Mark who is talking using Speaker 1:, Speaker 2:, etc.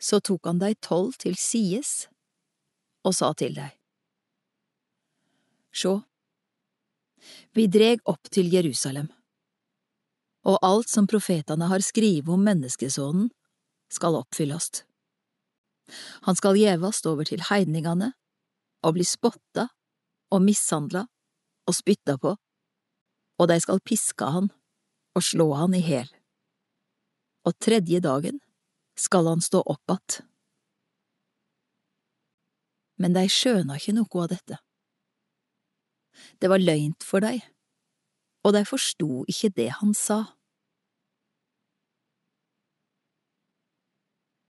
Speaker 1: Så tok han deg tolv til sides og sa til deg. Sjå, vi dreg opp til Jerusalem, og alt som profetane har skrive om menneskesonen, skal oppfyllast. Han skal gjevast over til heidningane og bli spotta og mishandla og spytta på, og dei skal piske han og slå han i hæl. Og tredje dagen skal han stå opp att. Men dei skjøna ikkje noko av dette. Det var løgnt for dei, og dei forsto ikkje det han sa.